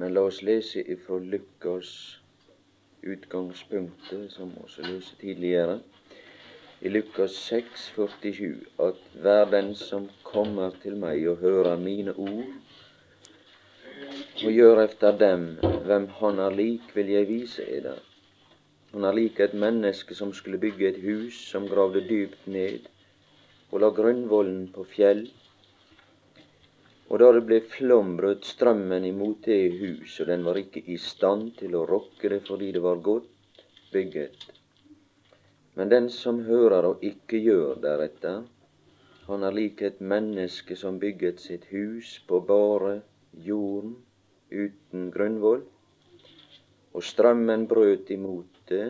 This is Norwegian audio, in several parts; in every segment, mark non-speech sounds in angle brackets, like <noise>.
Men la oss lese ifra Lukas utgangspunktet, som også leste tidligere, i Lukas 6, 47, at hver den som kommer til meg og hører mine ord, og gjør efter dem hvem han er lik, vil jeg vise eder. Han er lik et menneske som skulle bygge et hus, som gravde dypt ned og la grunnvollen på fjell. Og da det ble flom, brøt strømmen imot det hus, og den var ikke i stand til å rokke det fordi det var godt bygget. Men den som hører og ikke gjør deretter, han er lik et menneske som bygget sitt hus på bare jorden uten grunnvoll. Og strømmen brøt imot det,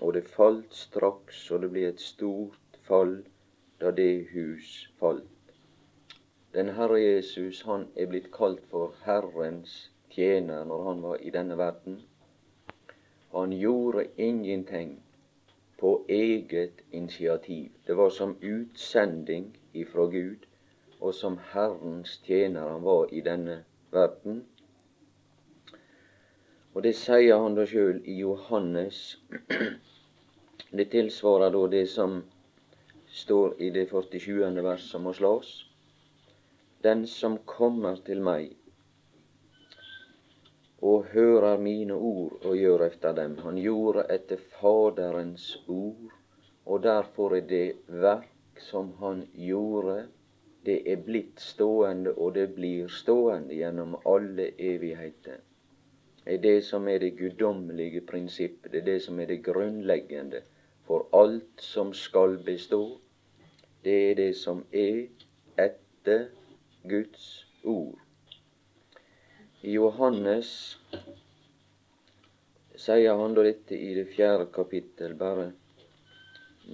og det falt straks, og det ble et stort fall da det hus falt. Den Herre Jesus han er blitt kalt for Herrens tjener når han var i denne verden. Han gjorde ingenting på eget initiativ. Det var som utsending ifra Gud, og som Herrens tjener han var i denne verden. Og det sier han da sjøl i Johannes. Det tilsvarer da det som står i det 47. vers som må slås. Den som kommer til meg og hører mine ord og gjør efter dem. Han gjorde etter Faderens ord, og derfor er det verk som han gjorde, det er blitt stående, og det blir stående gjennom alle evigheter. Det er det som er det guddommelige prinsippet, det er det som er det grunnleggende for alt som skal bestå. Det er det som er etter Guds ord. I Johannes sier han da dette i det fjerde kapittel, bare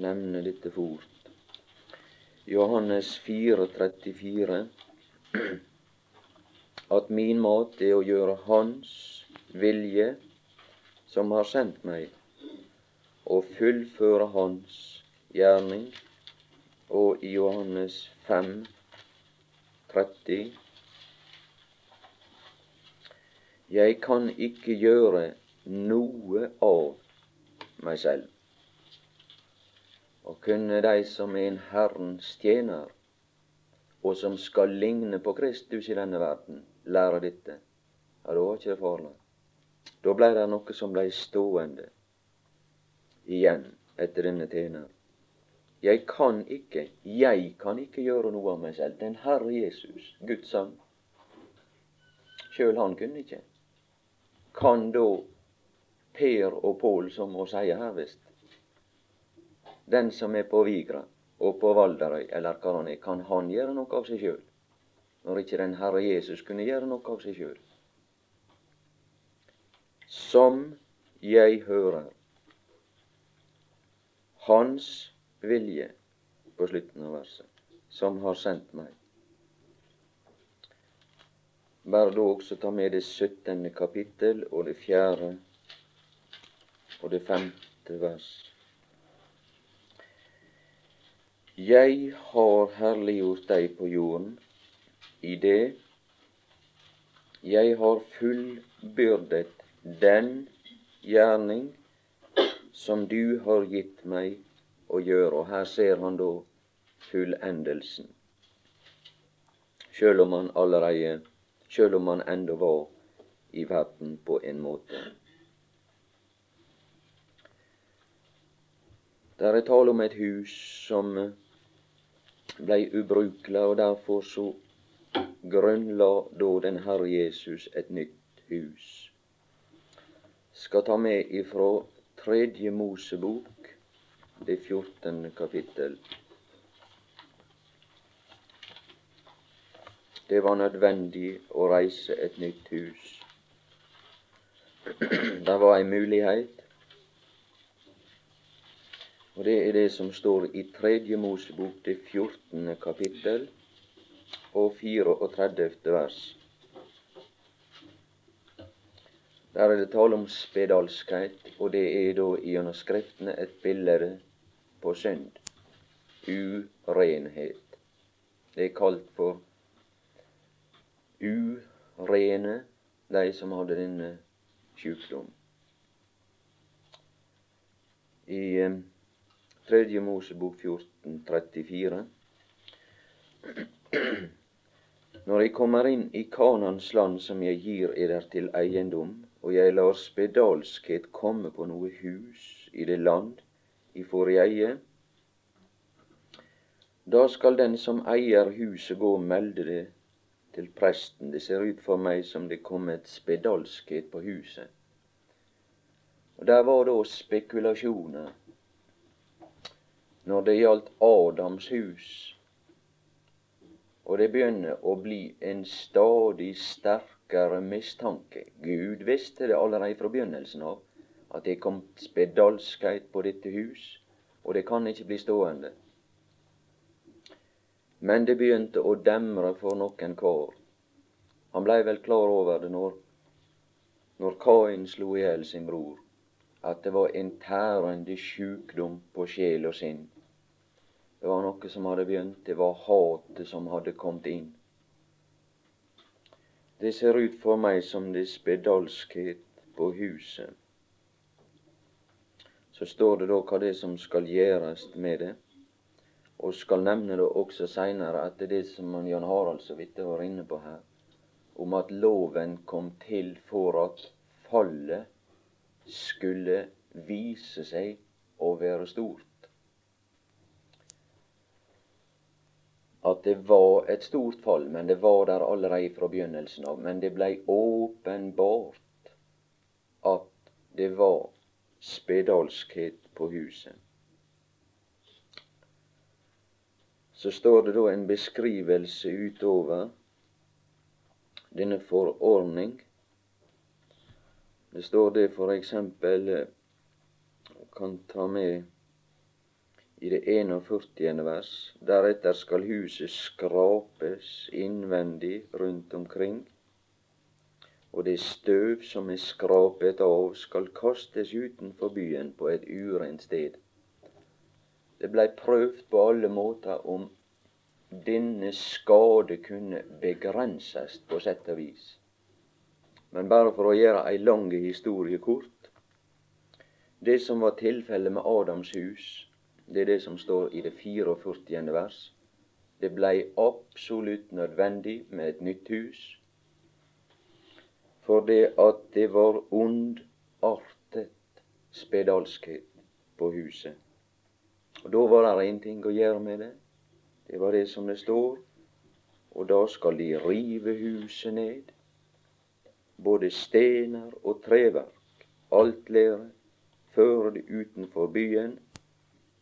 nevne dette fort. Johannes 4, 34, at min mat er å gjøre Hans vilje, som har sendt meg, og fullføre Hans gjerning. Og i Johannes 5, 30. Jeg kan ikke gjøre noe av meg selv. Og kunne de som er en Herrens tjener, og som skal ligne på Kristus i denne verden, lære dette, ja, da var ikke det farlig. Da blei det noe som blei stående igjen etter denne tjener. Jeg kan ikke, jeg kan ikke gjøre noe av meg selv. Den Herre Jesus, Guds sønn, sjøl han kunne ikke. Kan da Per og Pål, som må si her visst, den som er på Vigra og på Valderøy, eller hva han er, kan han gjøre noe av seg sjøl? Når ikke den Herre Jesus kunne gjøre noe av seg sjøl? Som jeg hører Hans vilje på slutten av verset, som har sendt meg. Bare da også ta med det syttende kapittel og det fjerde og det femte vers. Jeg har herliggjort deg på jorden i det jeg har fullbyrdet den gjerning som du har gitt meg å gjøre. Og her ser han da fullendelsen. Sjøl om han allereie, sjøl om han enda var i verden på en måte. Der er tale om et hus som blei ubrukelig, og derfor så grunnla da den Herre Jesus et nytt hus. Skal ta med ifra Tredje Mosebok, det fjortende kapittel. Det var nødvendig å reise et nytt hus. Det var ei mulighet, og det er det som står i Tredje Mosebok, det fjortende kapittel og 34. vers. Der er det tale om spedalskhet, og det er da gjennom Skriftene et bilde på synd. Urenhet. Det er kalt for urene de som hadde denne sjukdom. I eh, Tredje Mosebok 14, 34 <clears throat> Når jeg kommer inn i Kanans land som jeg gir eder til eiendom, og jeg lar spedalskhet komme på noe hus i det land i forrige eie, da skal den som eier huset gå og melde det til presten. Det ser ut for meg som det kom et spedalskhet på huset. Og Der var da spekulasjoner når det gjaldt Adams hus. Og det begynner å bli en stadig sterkere mistanke. Gud visste det allerede fra begynnelsen av, at det kom spedalskhet på dette hus, og det kan ikke bli stående. Men det begynte å demre for noen kar. Han blei vel klar over det når, når Kain slo i hjel sin bror, at det var en tærende sjukdom på sjel og sinn. Det var noe som hadde begynt, det var hatet som hadde kommet inn. Det ser ut for meg som det er spedalskhet på huset. Så står det da hva det som skal gjøres med det og skal nevne det også seinere, at det er det som Jan Harald så vidt var inne på her, om at loven kom til for at fallet skulle vise seg å være stort. At det var et stort fall, men det var der allerede fra begynnelsen av. Men det blei åpenbart at det var spedalskhet på huset. så står det da en beskrivelse utover denne forordning. Det står det for eksempel kan ta med i det 41. vers. Deretter skal huset skrapes innvendig rundt omkring, og det støv som er skrapet av, skal kastes utenfor byen på et urent sted. Det blei prøvd på alle måter om denne skade kunne begrenses på sett og vis. Men bare for å gjøre ei lang historie kort. Det som var tilfellet med Adams hus, det er det som står i det 44. vers. Det blei absolutt nødvendig med et nytt hus, for det at det var ondartet spedalskhet på huset. Og Da var det ingenting å gjøre med det. Det var det som det står. Og da skal de rive huset ned. Både stener og treverk, alt lære, føre det utenfor byen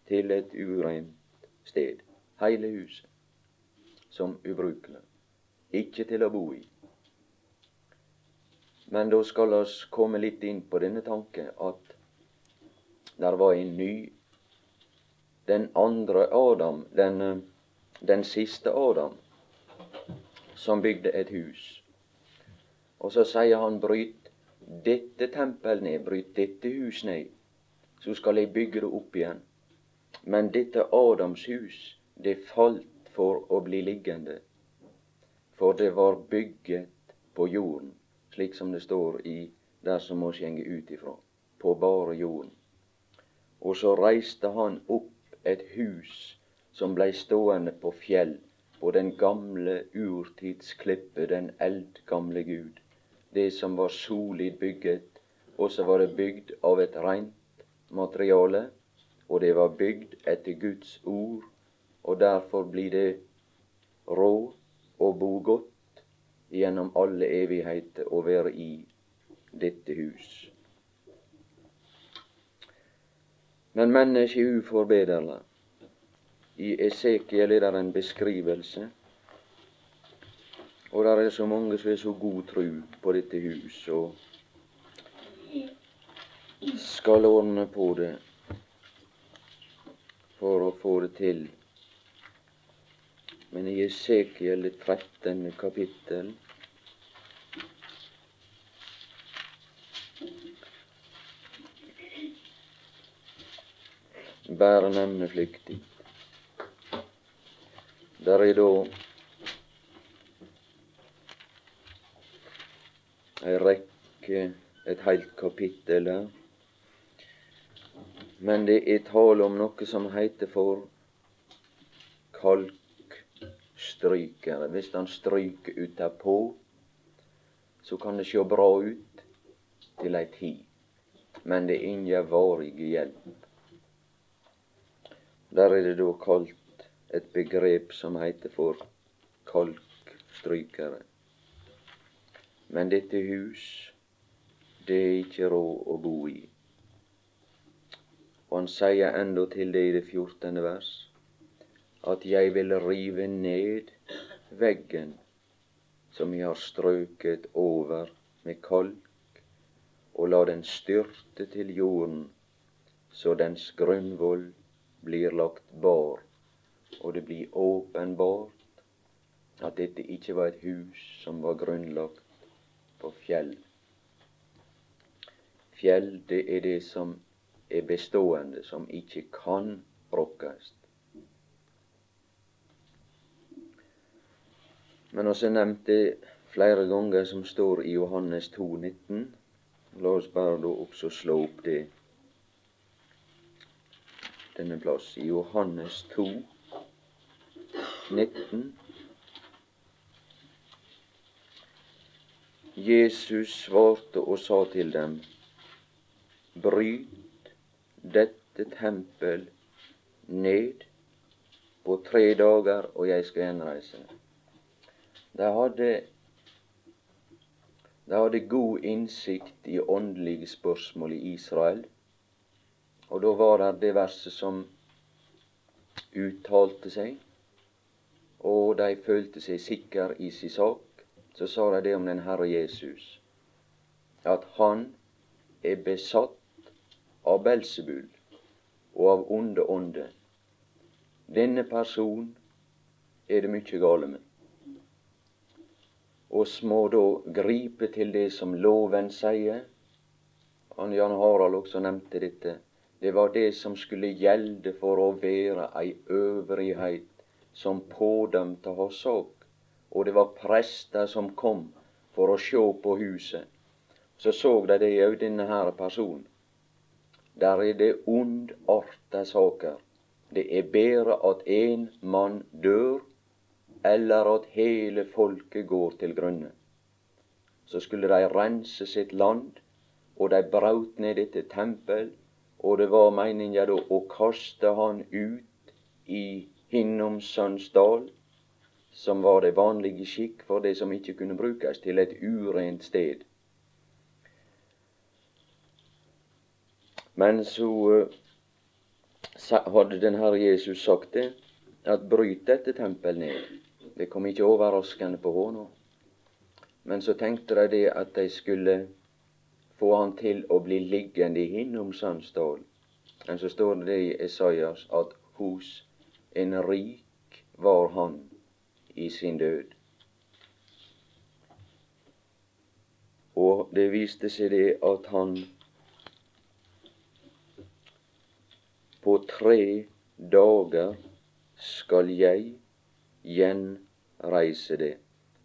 til et urent sted. Hele huset som ubrukelig. Ikke til å bo i. Men da skal oss komme litt inn på denne tanke at der var en ny den andre Adam, den, den siste Adam, som bygde et hus. Og så sier han, bryt dette tempel ned, bryt dette hus ned, så skal jeg bygge det opp igjen. Men dette Adams hus, det falt for å bli liggende, for det var bygget på jorden, slik som det står i der som må skjenge ut ifra, på bare jorden. Og så reiste han opp et hus som blei stående på fjell, på den gamle urtidsklippe, den eldgamle Gud. Det som var solid bygget, og så var det bygd av et reint materiale, og det var bygd etter Guds ord, og derfor blir det råd å bo godt gjennom alle evigheter å være i dette hus. Men mennesket er uforbederlig. I Esekiel er det en beskrivelse. Og det er så mange som er så god tru på dette hus og skal ordne på det for å få det til. Men i Esekiel det 13. kapittel bare nevne flyktig. Der er da ei rekke et helt kapittel der. Men det er tale om noe som heter for kalkstrykere. Hvis han stryker utapå, så kan det sjå bra ut til ei tid, men det er ingen varig hjelp. Der er det da kalt et begrep som heter for kalkstrykere. Men dette hus, det er ikke råd å bo i. Og han sier til det i det fjortende vers at jeg vil rive ned veggen som jeg har strøket over med kalk, og la den styrte til jorden, så dens grunnvoll blir lagt bar, og det blir åpenbart at dette ikke var et hus som var grunnlagt på fjell. Fjell, det er det som er bestående, som ikke kan rokkes. Men også nevnt det flere ganger som står i Johannes 2, 19. La oss bare da også slå opp det denne plass. I Johannes 2, 19. Jesus svarte og sa til dem, bryt dette tempel ned på tre dager, og jeg skal gjenreise det. De hadde, de hadde god innsikt i åndelige spørsmål i Israel. Og da var det det verset som uttalte seg, og de følte seg sikre i sin sak. Så sa de det om den Herre Jesus, at han er besatt av Belsebul og av onde ånder. Denne person er det mye gale med. Og må da gripe til det som loven sier. Han Jan Harald også nevnte dette det var det som skulle gjelde for å være ei øvrighet som pådømte hos sak. Og det var prester som kom for å sjå på huset. Så så de det òg, denne her personen. Der er det ondarta saker. Det er bedre at én mann dør, eller at hele folket går til grunne. Så skulle de rense sitt land, og de braut ned dette tempel, og det var meninga da å kaste han ut i Hinnomsønsdal, som var det vanlige skikk for det som ikke kunne brukes, til et urent sted. Men så uh, hadde den Herre Jesus sagt det, at bryt dette tempel ned. Det kom ikke overraskende på henne. Men så tenkte de det at de skulle få han til å bli liggende i hinnom. Men så står det i Esaias at hos en rik var han i sin død. Og det viste seg det at han på tre dager skal jeg gjenreise det.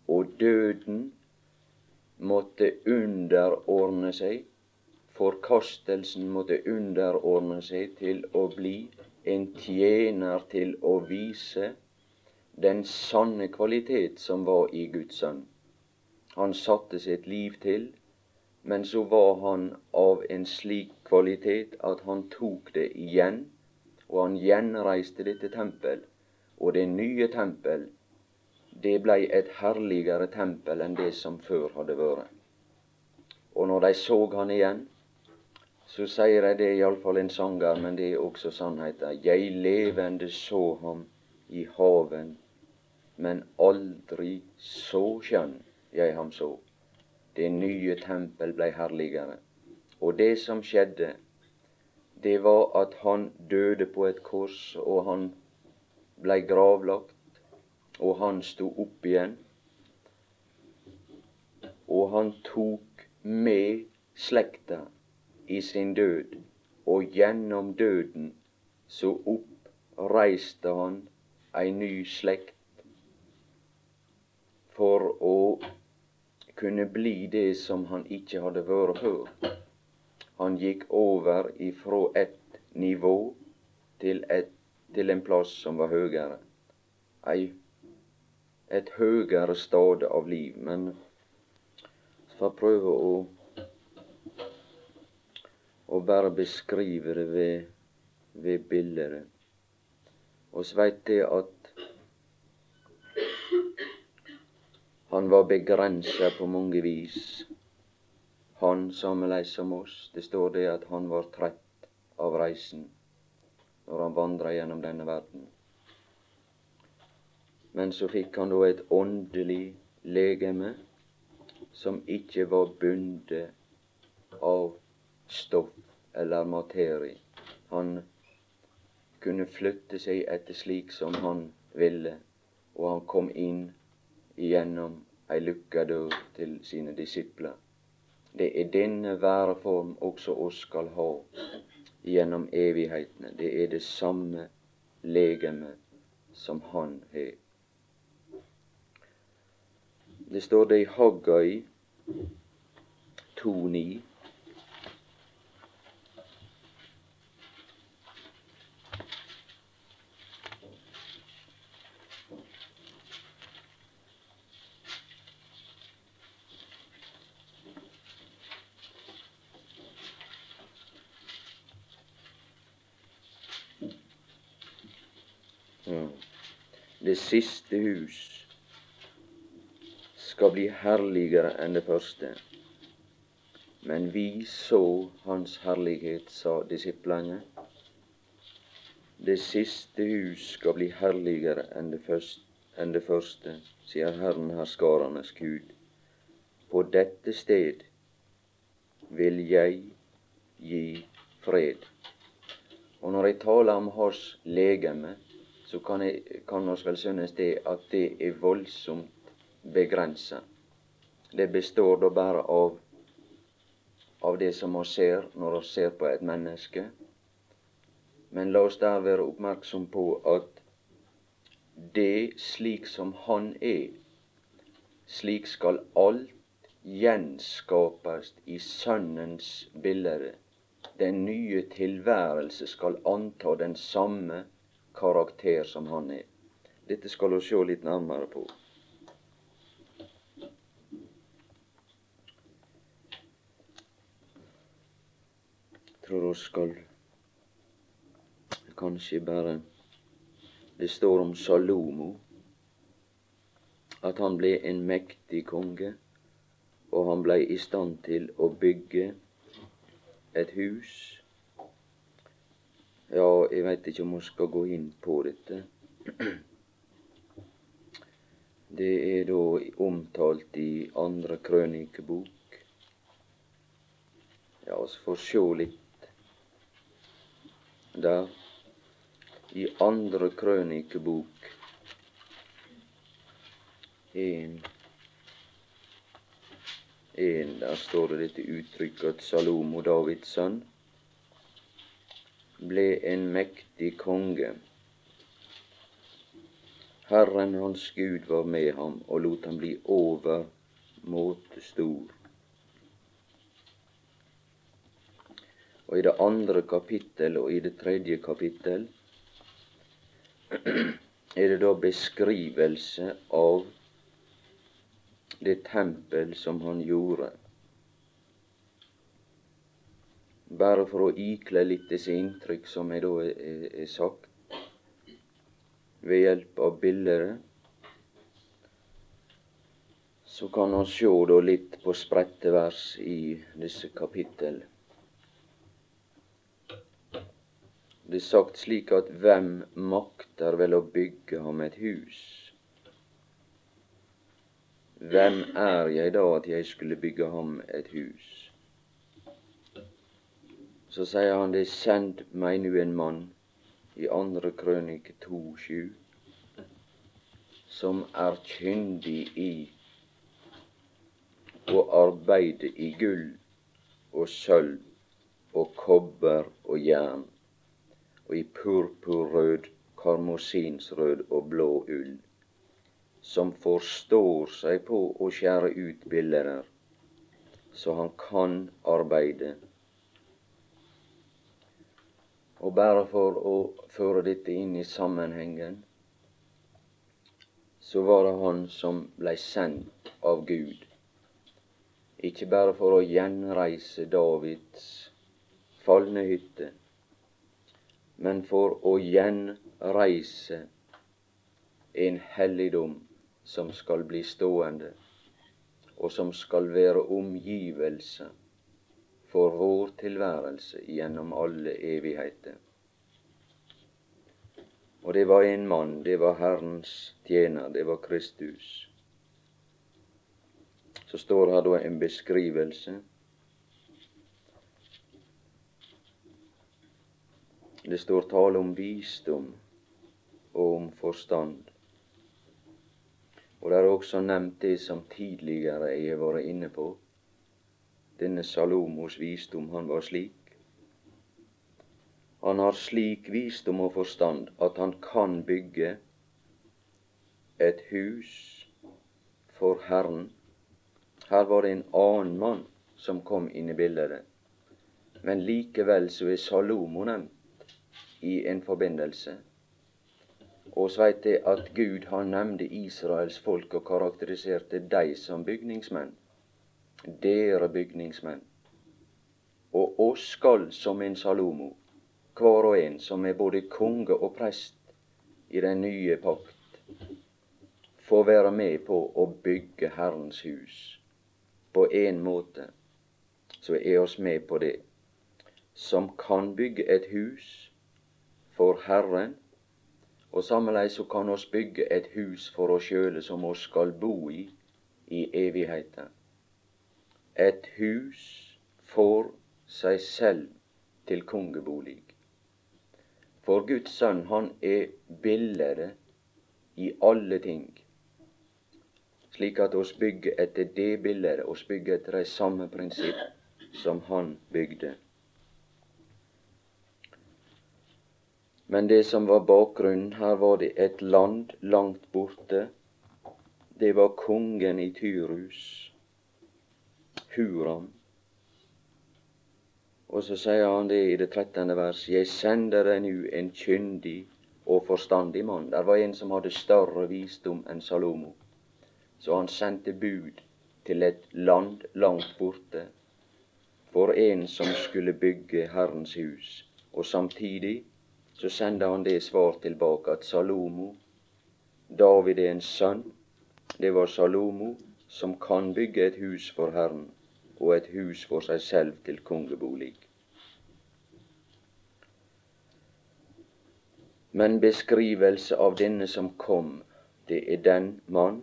Og døden måtte underordne seg, forkastelsen måtte underordne seg til å bli en tjener til å vise den sanne kvalitet som var i Guds sønn. Han satte sitt liv til, men så var han av en slik kvalitet at han tok det igjen, og han gjenreiste dette tempel. Og det nye tempel det blei et herligere tempel enn det som før hadde vært. Og når de så han igjen, så sier de det iallfall en sanger, men det er også sannheten. Jeg levende så ham i haven, men aldri så skjønn jeg ham så. Det nye tempel blei herligere. Og det som skjedde, det var at han døde på et kors, og han blei gravlagt og han sto opp igjen. Og han tok med slekta i sin død, og gjennom døden så oppreiste han ei ny slekt for å kunne bli det som han ikke hadde vært før. Han gikk over ifra et nivå til, et, til en plass som var høyere. Ei, et høyere stad av liv. Men skal prøve å å bare beskrive det ved, ved bildet. Og så veit det at han var begrensa på mange vis. Han sammeleis som oss. Det står det at han var trett av reisen når han vandra gjennom denne verden. Men så fikk han da et åndelig legeme som ikke var bundet av stoff eller materie. Han kunne flytte seg etter slik som han ville, og han kom inn igjennom ei lukka dør til sine disipler. Det er denne væreform også oss skal ha gjennom evighetene. Det er det samme legeme som han har. Det står det i Haggai 2,9. Det siste hus skal bli herligere enn det første. Men vi så Hans herlighet, sa disiplene. Det siste hus skal bli herligere enn det, første, enn det første, sier Herren herskarenes Gud. På dette sted vil jeg gi fred. Og når jeg taler om Hans legeme, så kan, jeg, kan oss vel synes det at det er voldsomt begrensa. Det består da bare av, av det som vi ser når vi ser på et menneske. Men la oss der være oppmerksom på at det slik som han er, slik skal alt gjenskapes i Sønnens bilde. Den nye tilværelse skal anta den samme karakter som han er. Dette skal vi se litt nærmere på. Tror vi skal kanskje bare Det står om Salomo at han ble en mektig konge, og han blei i stand til å bygge et hus ja, jeg veit ikke om vi skal gå inn på dette. Det er da omtalt i andre krønikebok. Ja, vi får sjå litt der. I andre krønikebok en, en, Der står det dette uttrykket at Salomo, Davids sønn, ble en mektig konge. Herren hans Gud var med ham og lot ham bli over måte stor. Og i det andre kapittel og i det tredje kapittel <clears throat> er det da beskrivelse av det tempel som han gjorde. Bare for å ikle litt disse inntrykk som jeg da er, er sagt, ved hjelp av bilder, så kan han sjå litt på spredte vers i disse kapittel. Er sagt slik at hvem makter vel å bygge ham et hus? Hvem er jeg da at jeg skulle bygge ham et hus? Så sier han det send meg nu en mann i andre krønike 2,7 som er kyndig i å arbeide i gull og sølv og kobber og jern, og i purpurrød, karmosinsrød og blå ull. som forstår seg på å skjære ut bilder, så han kan arbeide. Og bare for å føre dette inn i sammenhengen, så var det han som blei sendt av Gud. Ikke bare for å gjenreise Davids falne hytte, men for å gjenreise en helligdom som skal bli stående, og som skal være omgivelse for vår tilværelse gjennom alle evigheter. Og det var en mann, det var Herrens tjener, det var Kristus. Så står her da en beskrivelse. Det står tale om visdom og om forstand. Og det er også nevnt det som tidligere jeg har vært inne på. Denne Salomos visdom, han var slik. Han har slik visdom og forstand at han kan bygge et hus for Herren. Her var det en annen mann som kom inn i bildet. Men likevel så er Salomo nevnt i en forbindelse. Og så veit jeg at Gud han nevnte Israels folk og karakteriserte dem som bygningsmenn. Dere bygningsmenn. Og oss skal som en Salomo, hver og en som er både konge og prest i den nye pakt, få være med på å bygge Herrens hus. På én måte så er oss med på det. Som kan bygge et hus for Herren og sameleis så kan oss bygge et hus for oss sjøle som oss skal bo i i evigheten. Et hus for seg selv til kongebolig. For Guds sønn, han er bildet i alle ting. Slik at oss bygger etter det bildet, oss bygger etter de samme prinsipp som han bygde. Men det som var bakgrunnen, her var det et land langt borte. Det var kongen i Tyrus, Huram. Og så sier han det i det trettende vers. Jeg sender deg nu en kyndig og forstandig mann. Der var en som hadde større visdom enn Salomo. Så han sendte bud til et land langt borte for en som skulle bygge Herrens hus. Og samtidig så sender han det svar tilbake at Salomo, David er en sønn, det var Salomo som kan bygge et hus for Herren og et hus for seg selv til kongebolig. Men beskrivelse av denne som kom, det er den mann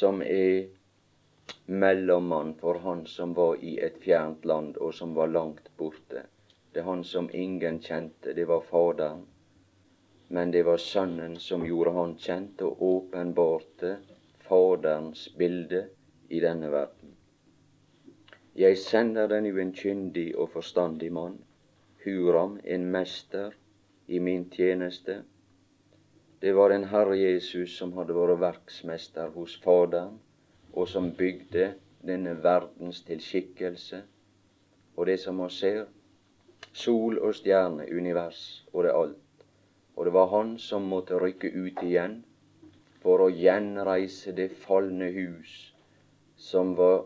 som er mellommann for han som var i et fjernt land, og som var langt borte. Det er han som ingen kjente, det var Faderen. Men det var Sønnen som gjorde han kjent og åpenbarte Faderens bilde i denne verden. Jeg sender den jo en kyndig og forstandig mann, Huram, en mester i min tjeneste. Det var en Herre Jesus som hadde vært verksmester hos Faderen, og som bygde denne verdens til skikkelse. Og det som vi ser, sol og stjerne, univers og det alt. Og det var han som måtte rykke ut igjen for å gjenreise det falne hus som var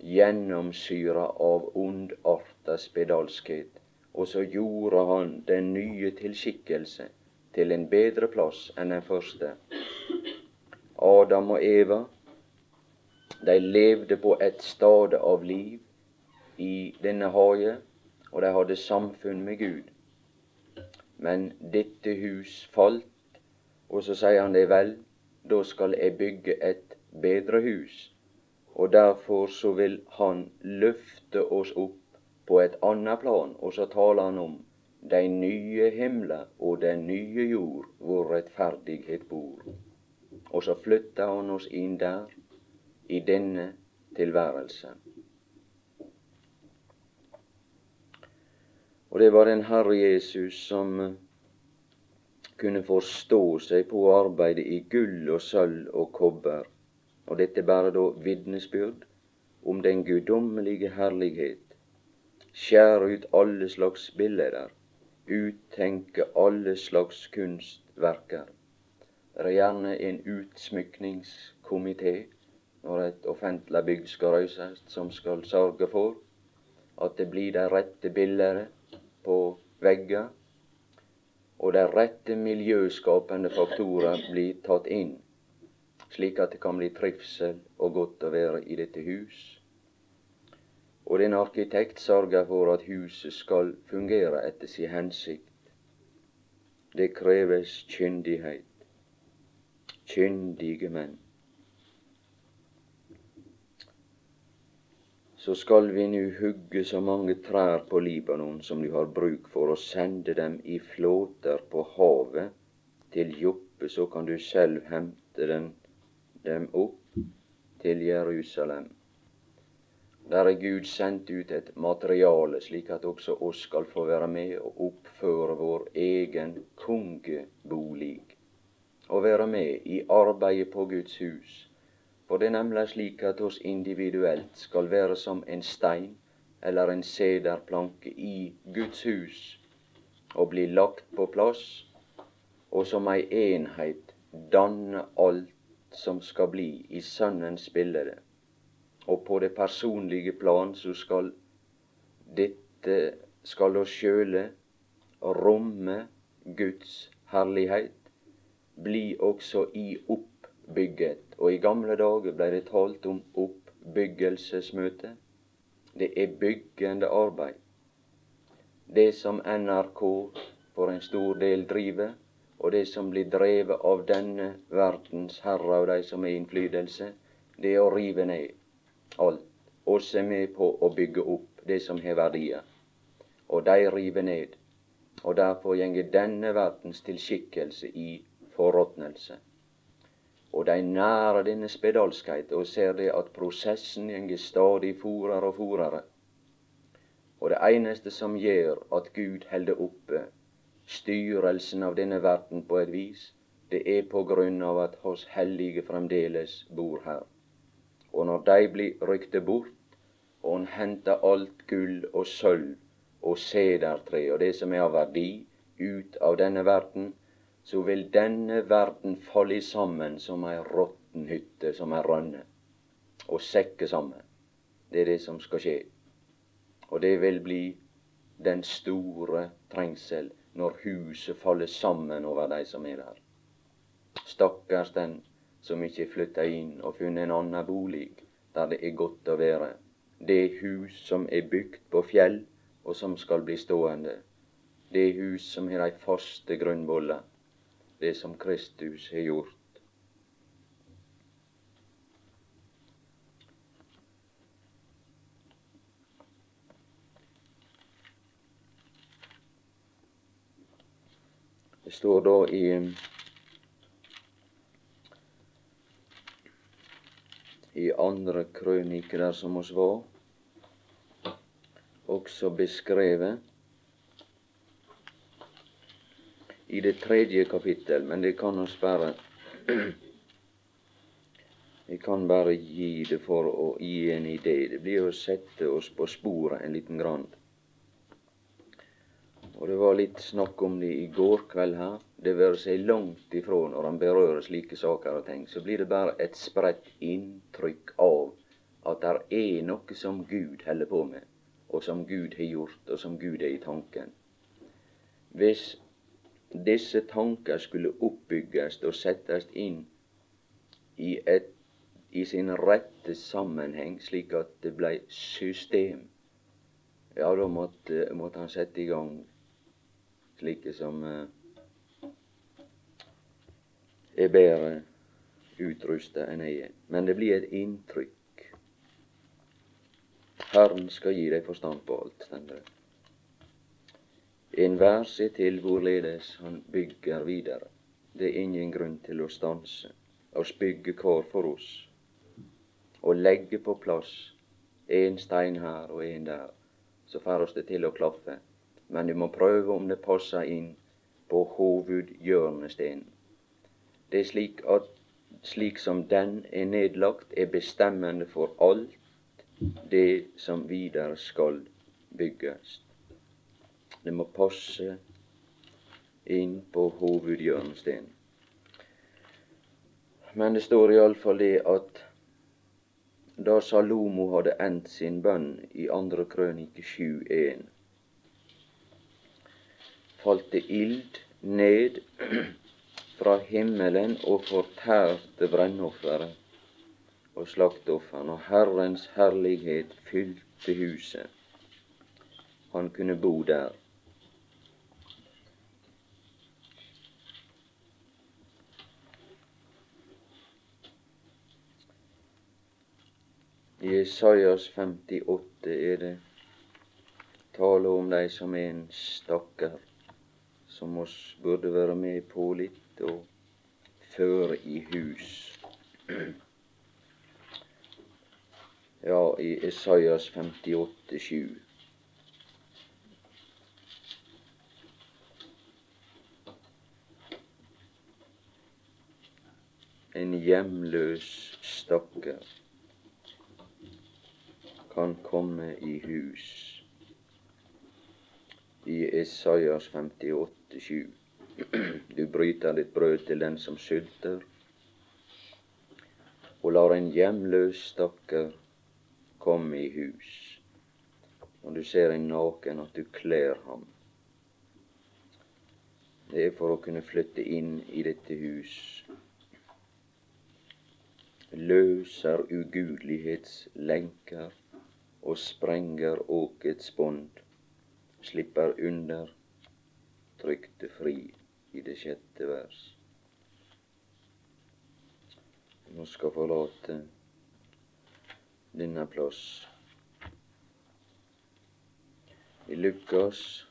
gjennomsyra av ondarta spedalskhet. Og så gjorde han den nye tilskikkelse til en bedre plass enn den første. Adam og Eva, de levde på et stade av liv i denne hage og de hadde samfunn med Gud. Men dette hus falt, og så sier han det vel, da skal jeg bygge et bedre hus. Og derfor så vil han løfte oss opp på et annet plan, og så taler han om de nye himler og den nye jord hvor rettferdighet bor. Og så flytter han oss inn der, i denne tilværelse. Og det var den Herre Jesus som kunne forstå seg på å arbeide i gull og sølv og kobber, og dette bare da vitnesbyrd om den guddommelige herlighet, skjære ut alle slags bilder, uttenke alle slags kunstverker. Det er gjerne en utsmykningskomité når et offentlig bygg skal røyses, som skal sørge for at det blir de rette bildene på vegger, og de rette miljøskapende faktorer blir tatt inn, slik at det kan bli trivsel og godt å være i dette hus. Og den arkitekt sørger for at huset skal fungere etter sin hensikt. Det kreves kyndighet. Kyndige menn. Så skal vi nu hugge så mange trær på Libanon som du har bruk for, og sende dem i flåter på havet til Joppe, så kan du selv hente den, dem opp til Jerusalem. Der er Gud sendt ut et materiale, slik at også oss skal få være med og oppføre vår egen kongebolig, og være med i arbeidet på Guds hus for det er nemlig slik at oss individuelt skal være som en stein eller en sederplanke i Guds hus og bli lagt på plass, og som ei enhet danne alt som skal bli i Sønnens bilde. Og på det personlige plan så skal dette skal oss sjøle romme Guds herlighet, bli også i opp bygget. Og i gamle dager ble det talt om oppbyggelsesmøte. Det er byggende arbeid. Det som NRK for en stor del driver, og det som blir drevet av denne verdens herre og de som er innflytelse, det er å rive ned alt. Oss er med på å bygge opp det som har verdier. Og de river ned. Og derfor gjenger denne verdens tilskikkelse i forråtnelse. Og de nærer denne spedalskhet og ser det at prosessen gjenger stadig forere og forere. Og det eneste som gjør at Gud holder oppe styrelsen av denne verden på et vis, det er på grunn av at hos hellige fremdeles bor her. Og når de blir rykte bort, og han henter alt gull og sølv og sedertre og det som er av verdi, ut av denne verden, så vil denne verden falle sammen som ei råtten hytte som er rønne, og sekke sammen. Det er det som skal skje. Og det vil bli den store trengsel når huset faller sammen over de som er der. Stakkars den som ikke flytta inn og funnet en annen bolig der det er godt å være. Det hus som er bygd på fjell, og som skal bli stående. Det hus som har de faste grunnvoller det som Kristus har gjort. Det står da i i andre krøniker der som oss var, også beskrevet i det tredje kapittel, men det kan oss bare <clears throat> Vi kan bare gi det for å gi en idé. Det blir å sette oss på sporet en liten grann. Og det var litt snakk om det i går kveld her. Det være seg langt ifra når han berører slike saker og ting, så blir det bare et spredt inntrykk av at det er noe som Gud holder på med, og som Gud har gjort, og som Gud er i tanken. Hvis disse tanker skulle oppbygges og settes inn i, et, i sin rette sammenheng, slik at det ble system. Ja, da måtte, måtte han sette i gang slike som uh, er bedre utrusta enn jeg er. Men det blir et inntrykk. Herren skal gi deg forstand på alt, stender det. Enhver ser til hvorledes han bygger videre. Det er ingen grunn til å stanse. og bygge hver for oss. Og legge på plass en stein her og en der, så får oss det til å klaffe. Men du må prøve om det passer inn på hovedhjørnesteinen. Det er slik at slik som den er nedlagt, er bestemmende for alt det som videre skal bygges. Det må passe inn på hovedhjørnesteinen. Men det står iallfall det at da Salomo hadde endt sin bønn i andre krønike 7.1, falt det ild ned <clears throat> fra himmelen og fortærte brennofferet og slakteofferen, og Herrens herlighet fylte huset. Han kunne bo der. I Isaias 58 er det tale om de som er en stakkar, som oss burde være med på litt og føre i hus. Ja, i Isaias 58, 7. En hjemløs stakkar kan komme i hus. I Esaias 58, 7. <clears throat> Du bryter ditt brød til den som sulter, og lar en hjemløs stakkar komme i hus. Når du ser en naken, at du kler ham. Det er for å kunne flytte inn i dette hus. Løser ugudelighetslenker og sprenger åkets bånd, slipper under, trykte fri i det sjette vers. Nå skal forlate denne plass. I Lukas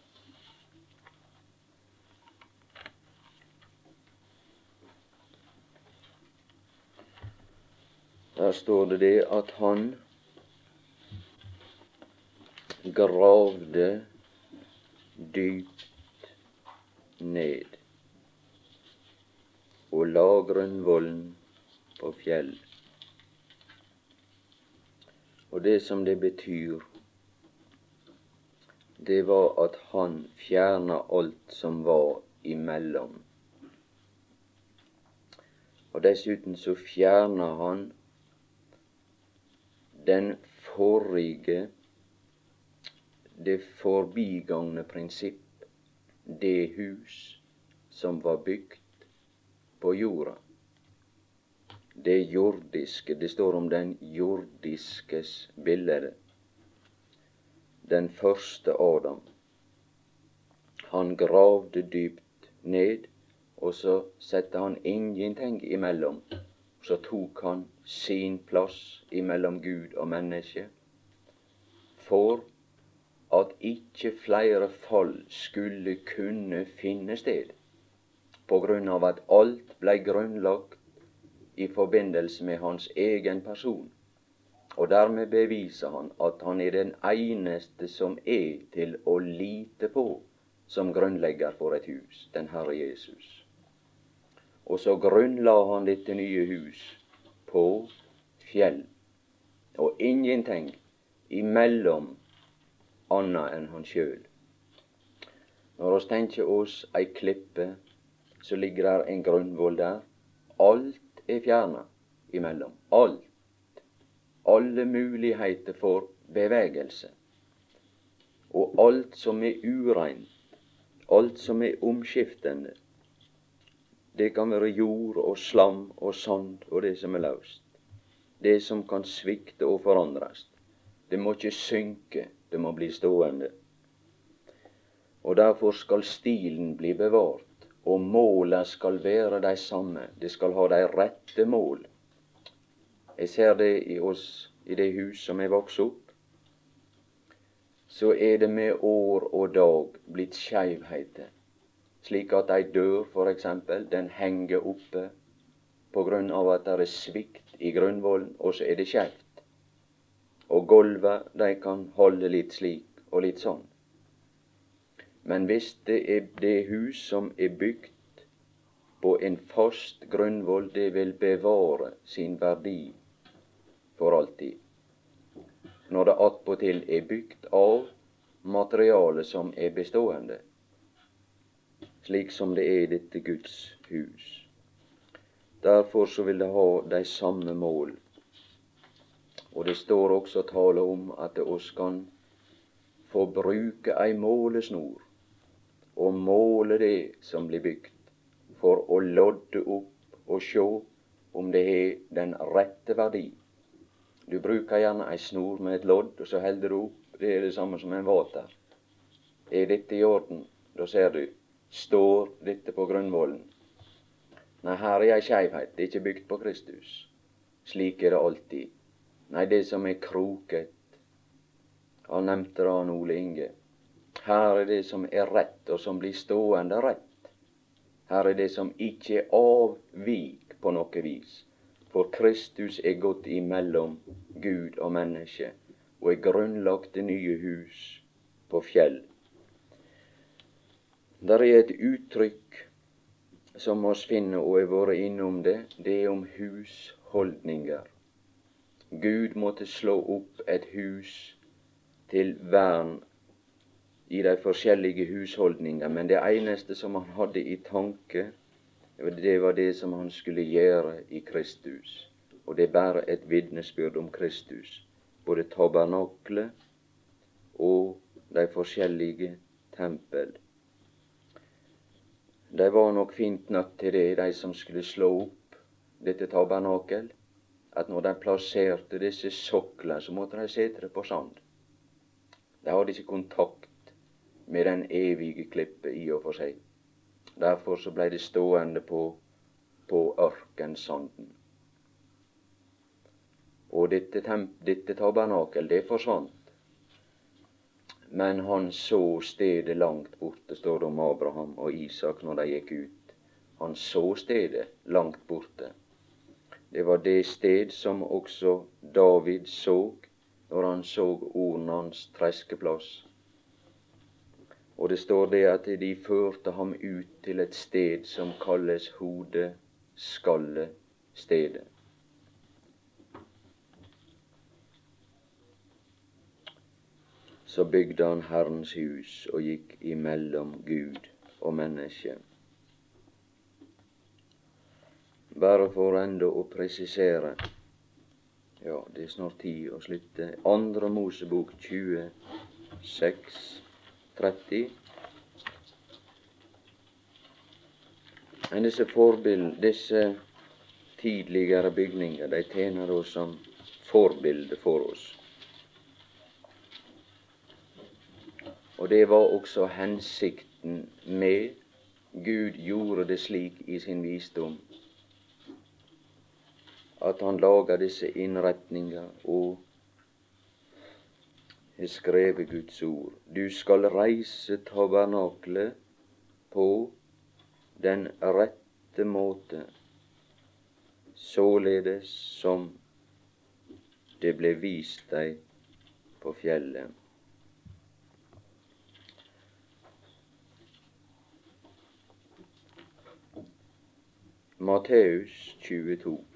Der står det det at han gravde dypt ned og la grunnvollen på fjell. Og det som det betyr, det var at han fjerna alt som var imellom. Og dessuten så fjerna han den forrige det forbigående prinsipp, det hus som var bygd på jorda. Det jordiske. Det står om den jordiskes bilde. Den første Adam. Han gravde dypt ned, og så sette han ingenting imellom. Så tok han sin plass imellom Gud og menneske for at ikke flere fall skulle kunne finne sted, på grunn av at alt blei grunnlagt i forbindelse med hans egen person. Og dermed beviser han at han er den eneste som er til å lite på som grunnlegger for et hus, den Herre Jesus. Og så grunnla han dette nye hus på fjell, og ingenting imellom anna enn han sjøl. Når oss tenker oss ei klippe, så ligger der en grunnvoll der. Alt er fjerna imellom. Alt. Alle muligheter for bevegelse. Og alt som er ureint, alt som er omskiftende, det kan være jord og slam og sand og det som er løst. Det som kan svikte og forandres. Det må ikke synke, det må bli stående. Og derfor skal stilen bli bevart, og måla skal være de samme. Det skal ha de rette mål. Jeg ser det i oss, i det hus som er vokst opp. Så er det med år og dag blitt skeivheter, Slik at ei dør, eksempel, den henger oppe på grunn av at det er svikt i grunnvollen, og så er det skeivt. Gulvet, de kan holde litt slik og litt sånn. Men hvis det er det hus som er bygd på en fast grunnvoll, det vil bevare sin verdi for alltid. Når det attpåtil er bygd av materiale som er bestående, slik som det er i dette Guds hus. Derfor så vil det ha de samme mål. Og det står også tale om at oss kan få bruke ei målesnor og måle det som blir bygd, for å lodde opp og sjå om det har den rette verdi. Du bruker gjerne ei snor med et lodd, og så holder du opp. Det er det samme som en vater. Er dette i orden? Da ser du. Står dette på grunnvollen? Nei, her er ei skeivhet. Det er ikke bygd på Kristus. Slik er det alltid. Nei, det som er kroket Han nevnte det han Ole Inge. Her er det som er rett, og som blir stående rett. Her er det som ikke er avvik på noe vis. For Kristus er gått imellom Gud og menneske og er grunnlagt det nye hus på fjell. Der er et uttrykk som oss finner, og har vært innom det, det er om husholdninger. Gud måtte slå opp et hus til vern i de forskjellige husholdninger, men det eneste som han hadde i tanke, det var det som han skulle gjøre i Kristus. Og det er bare et vitnesbyrd om Kristus. Både tabernaklet og de forskjellige tempel. De var nok fint nødt til det, de som skulle slå opp dette tabernakel at når de plasserte disse soklene, så måtte de sette det på sand. De hadde ikke kontakt med den evige klippet i og for seg. Derfor så blei det stående på, på ørkensanden. Og dette, dette tabernakel, det forsvant. Men han så stedet langt borte, står det om Abraham og Isak når de gikk ut. Han så stedet langt borte. Det var det sted som også David så når han så Ornans treskeplass. Og det står det at de førte ham ut til et sted som kalles Hodeskallestedet. Så bygde han Herrens hus og gikk imellom Gud og mennesket. Bare for enda å presisere Ja, det er snart tid å slutte. Andre Mosebok 26, 30. Men disse forbild, disse tidligere bygninger, de tjener oss som forbilde for oss. Og det var også hensikten med Gud gjorde det slik i sin visdom at han laga disse innretninger og har skrevet Guds ord. Du skal reise tabernaklet på den rette måte, således som det ble vist deg på fjellet. Matteus 22.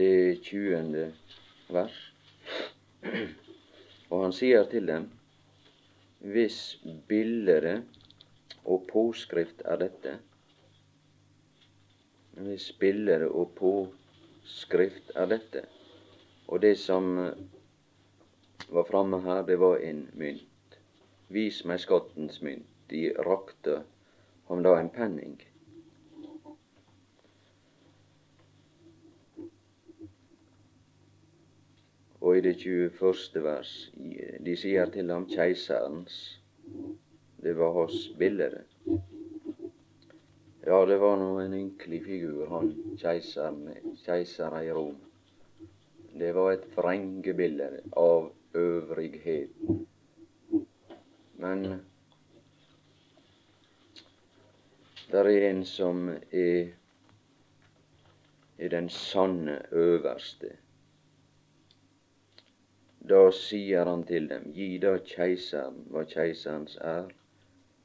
det tjuende vers. Og han sier til dem, hvis bilde og påskrift er dette, hvis bilde og påskrift er dette, og det som var framme her, det var en mynt. Vis meg skattens mynt. De rakte ham da en penning. Og i det 21. vers de sier til ham keiserens. Det var hos bildet. Ja, det var nå en ynkelig figur, han keiseren, keiseren i Rom. Det var et vrengebilde av øvrighet. Men det er en som er, er den sanne øverste. Da sier han til dem, gi da keiseren hva keiserens er,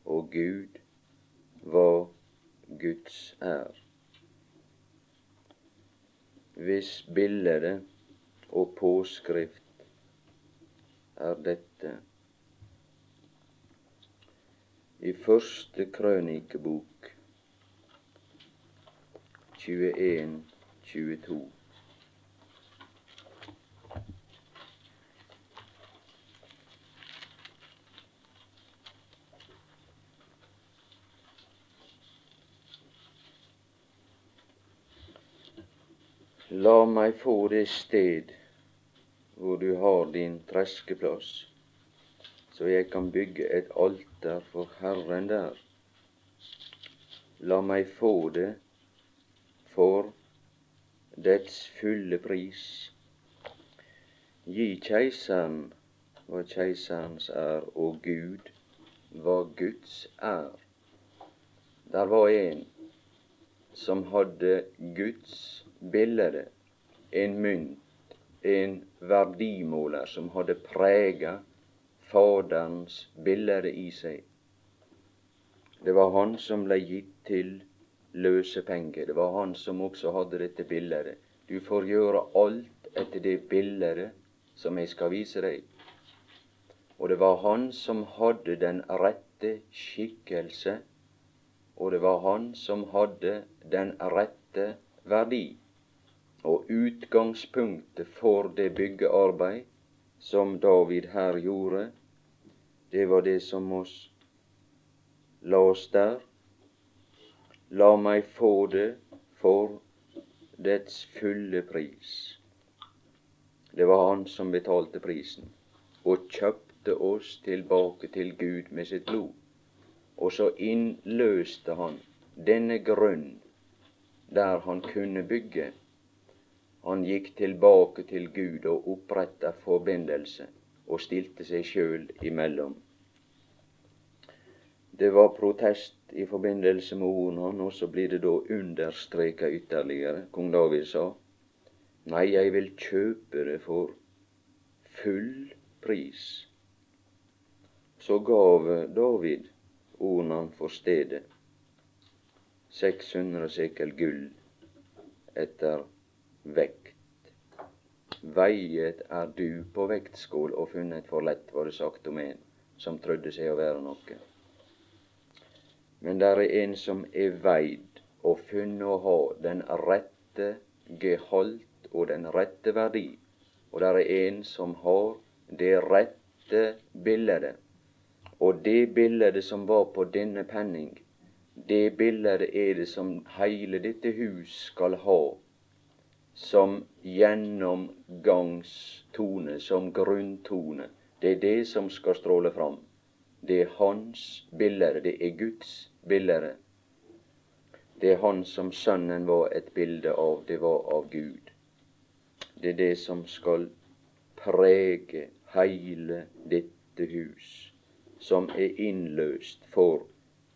og Gud hva Guds er. Hvis bildet og påskrift er dette i første krønikebok 21, 22. La meg få det sted hvor du har din treskeplass, så jeg kan bygge et alter for Herren der. La meg få det for dets fulle pris. Gi keiseren hva keiserens er, og Gud hva Guds er. Der var en som hadde Guds bilde, en mynt en verdimåler som hadde prega Faderens bilde i seg. Det var han som ble gitt til løsepenger. Det var han som også hadde dette bildet. Du får gjøre alt etter det bildet som jeg skal vise deg. Og det var han som hadde den rette skikkelse, og det var han som hadde den rette verdi. Og utgangspunktet for det byggearbeid som David her gjorde, det var det som oss la oss der. La meg få det for dets fulle pris. Det var han som betalte prisen, og kjøpte oss tilbake til Gud med sitt blod. Og så innløste han denne grunn der han kunne bygge han gikk tilbake til Gud og oppretta forbindelse og stilte seg sjøl imellom. Det var protest i forbindelse med ordene, og så blir det da understreka ytterligere. Kong David sa, Nei, jeg vil kjøpe det for full pris. Så gav David ordene for stedet 600 sekel gull etter vekt. Veiet er du på vektskål og funnet for lett, var det sagt om en som trodde seg å være noe. Men det er en som er veid og funnet å ha den rette geholdt og den rette verdi. Og det er en som har det rette bildet. Og det bildet som var på denne penning, det bildet er det som hele dette hus skal ha som gjennomgangstone, som grunntone. Det er det som skal stråle fram. Det er hans bilder, Det er Guds bilder. Det er han som Sønnen var et bilde av. Det var av Gud. Det er det som skal prege heile dette hus, som er innløst for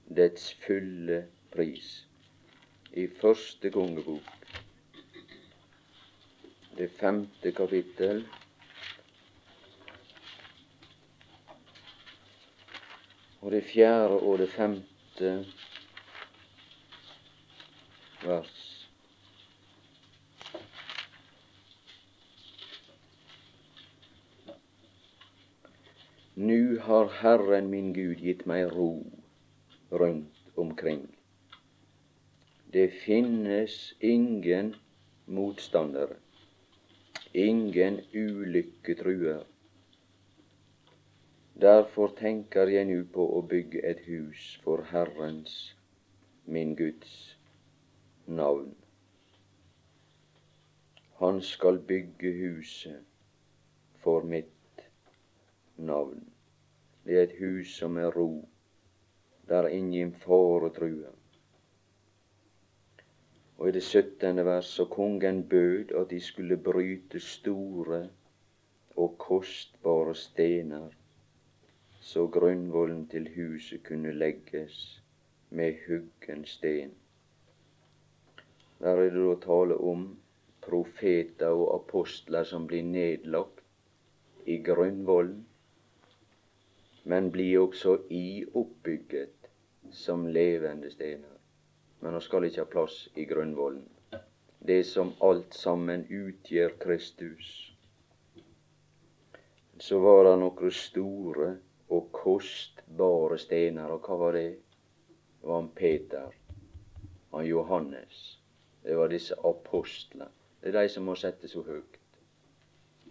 dets fulle pris. I første kongebok det femte kapittel. Og det fjerde og det femte vers. Nu har Herren min Gud gitt meg ro rundt omkring. Det finnes ingen motstandere ingen ulykke truer. Derfor tenker jeg nu på å bygge et hus for Herrens, min Guds, navn. Han skal bygge huset for mitt navn. Det er et hus som er ro, der ingen fare truer. Og i det syttende vers så kongen bød at de skulle bryte store og kostbare stener, så grunnvollen til huset kunne legges med huggen sten. Der er det da tale om profeter og apostler som blir nedlagt i grunnvollen, men blir også ioppbygget som levende stener. Men han skal ikke ha plass i grunnvollen. Det som alt sammen utgjør Kristus. Så var det noen store og kostbare stener, og hva var det? Det var han Peter, han Johannes. Det var disse apostlene. Det er de som må settes så høyt.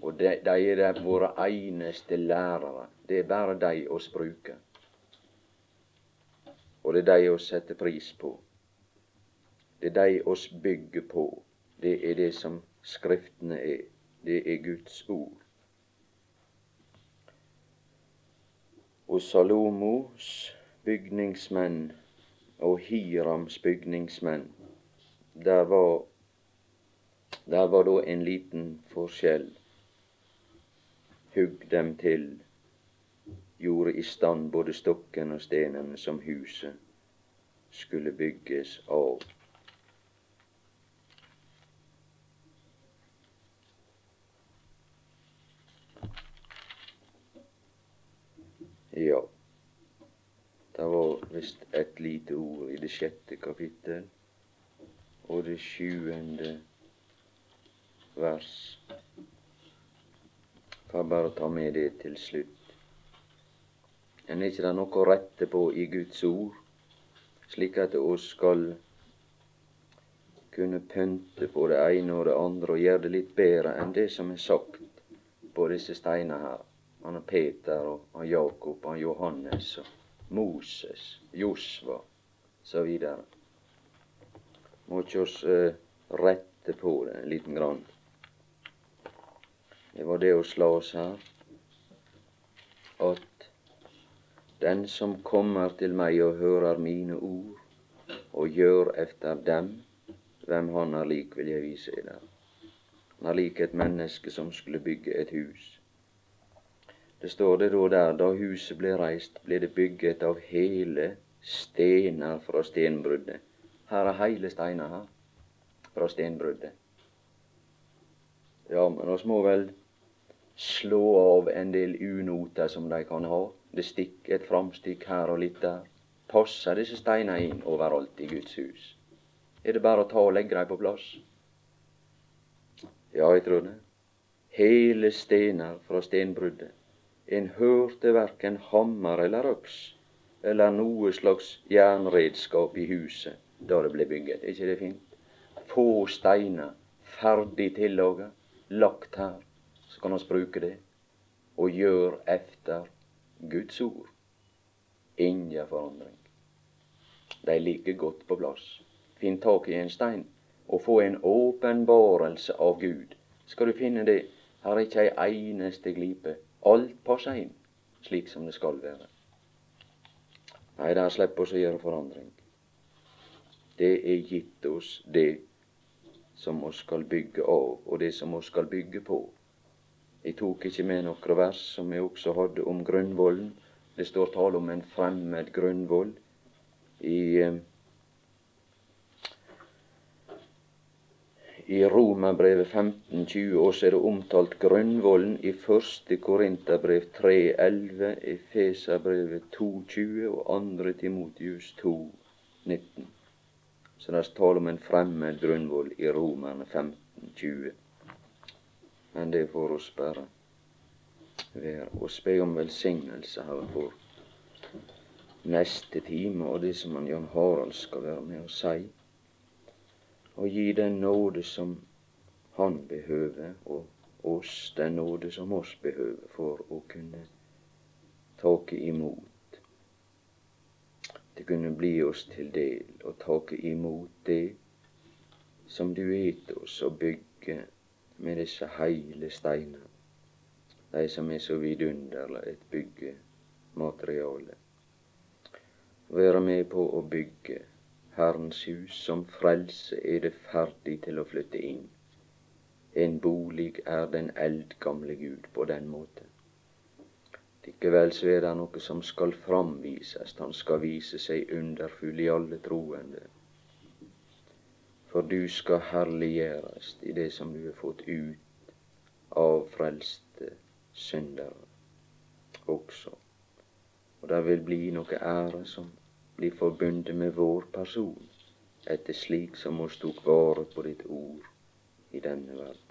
Og de, de er våre eneste lærere. Det er bare de oss bruker. Og det er de oss setter pris på. Det er de oss bygger på. Det er det som Skriftene er. Det er Guds ord. Og Salomos bygningsmenn og Hirams bygningsmenn, der var der var da en liten forskjell. Hugg dem til, gjorde i stand både stokken og stenene som huset skulle bygges av. Ja, det var visst et lite ord i det sjette kapittel og det sjuende vers. Får bare ta med det til slutt. En er ikke det noe å rette på i Guds ord, slik at vi skal kunne pynte på det ene og det andre og gjøre det litt bedre enn det som er sagt på disse steinene her. Han er Peter og han Jakob og han Johannes og Moses, Josva videre. Må ikke oss eh, rette på det en liten grann. Det var det å slå oss her. At den som kommer til meg og hører mine ord og gjør efter dem, hvem han er lik, vil jeg vise dere. Han er lik et menneske som skulle bygge et hus. Det står det da der, da huset ble reist, ble det bygget av hele stener fra stenbruddet. Her er hele steiner her fra stenbruddet. Ja, men oss må vel slå av en del unoter som de kan ha. Det stikker et framstikk her og litt der. Passer disse steinene inn overalt i Guds hus? Er det bare å ta og legge dem på plass? Ja, jeg tror det. Hele stener fra stenbruddet. En hørte verken hammer eller øks eller noe slags jernredskap i huset da det ble bygget. Er ikke det fint? Få steiner, ferdig tillaga, lagt her så kan vi bruke det og gjøre efter Guds ord. Inga forandring. De ligger godt på plass. Finn tak i en stein og få en åpenbarelse av Gud. Skal du finne det, her er ikke ei eneste glipe. Alt passer inn slik som det skal være. Nei, der slipper oss å gjøre forandring. Det er gitt oss det som vi skal bygge av, og det som vi skal bygge på. Jeg tok ikke med noen vers som jeg også hadde om grunnvollen. Det står tale om en fremmed grunnvoll i I Romerbrevet 1520 også er det omtalt grunnvollen i første Korinterbrev 3.11, Efeserbrevet 2.20 og andre Timotius 2.19. Så det er tale om en fremmed grunnvoll i Romerne 1520. Men det får oss bare være. Og spe om velsignelse her for neste time og det som han Jan Harald skal være med å si. Og gi den nåde som han behøver, og oss den nåde som oss behøver, for å kunne take imot. Det kunne bli oss til del å take imot det som du gitt oss å bygge med disse heile steiner, de som er så vidunderlig et byggemateriale. Være med på å bygge Herrens hus som frelse er det ferdig til å flytte inn. En bolig er den eldgamle Gud på den måte. Likevel så er det noe som skal framvises. Han skal vise seg underfull i alle troende. For du skal herliggjøres i det som du har fått ut av frelste syndere også. Og det vil bli noe ære som blir forbundet med vår person, etter slik som oss tok vare på ditt ord i denne verden.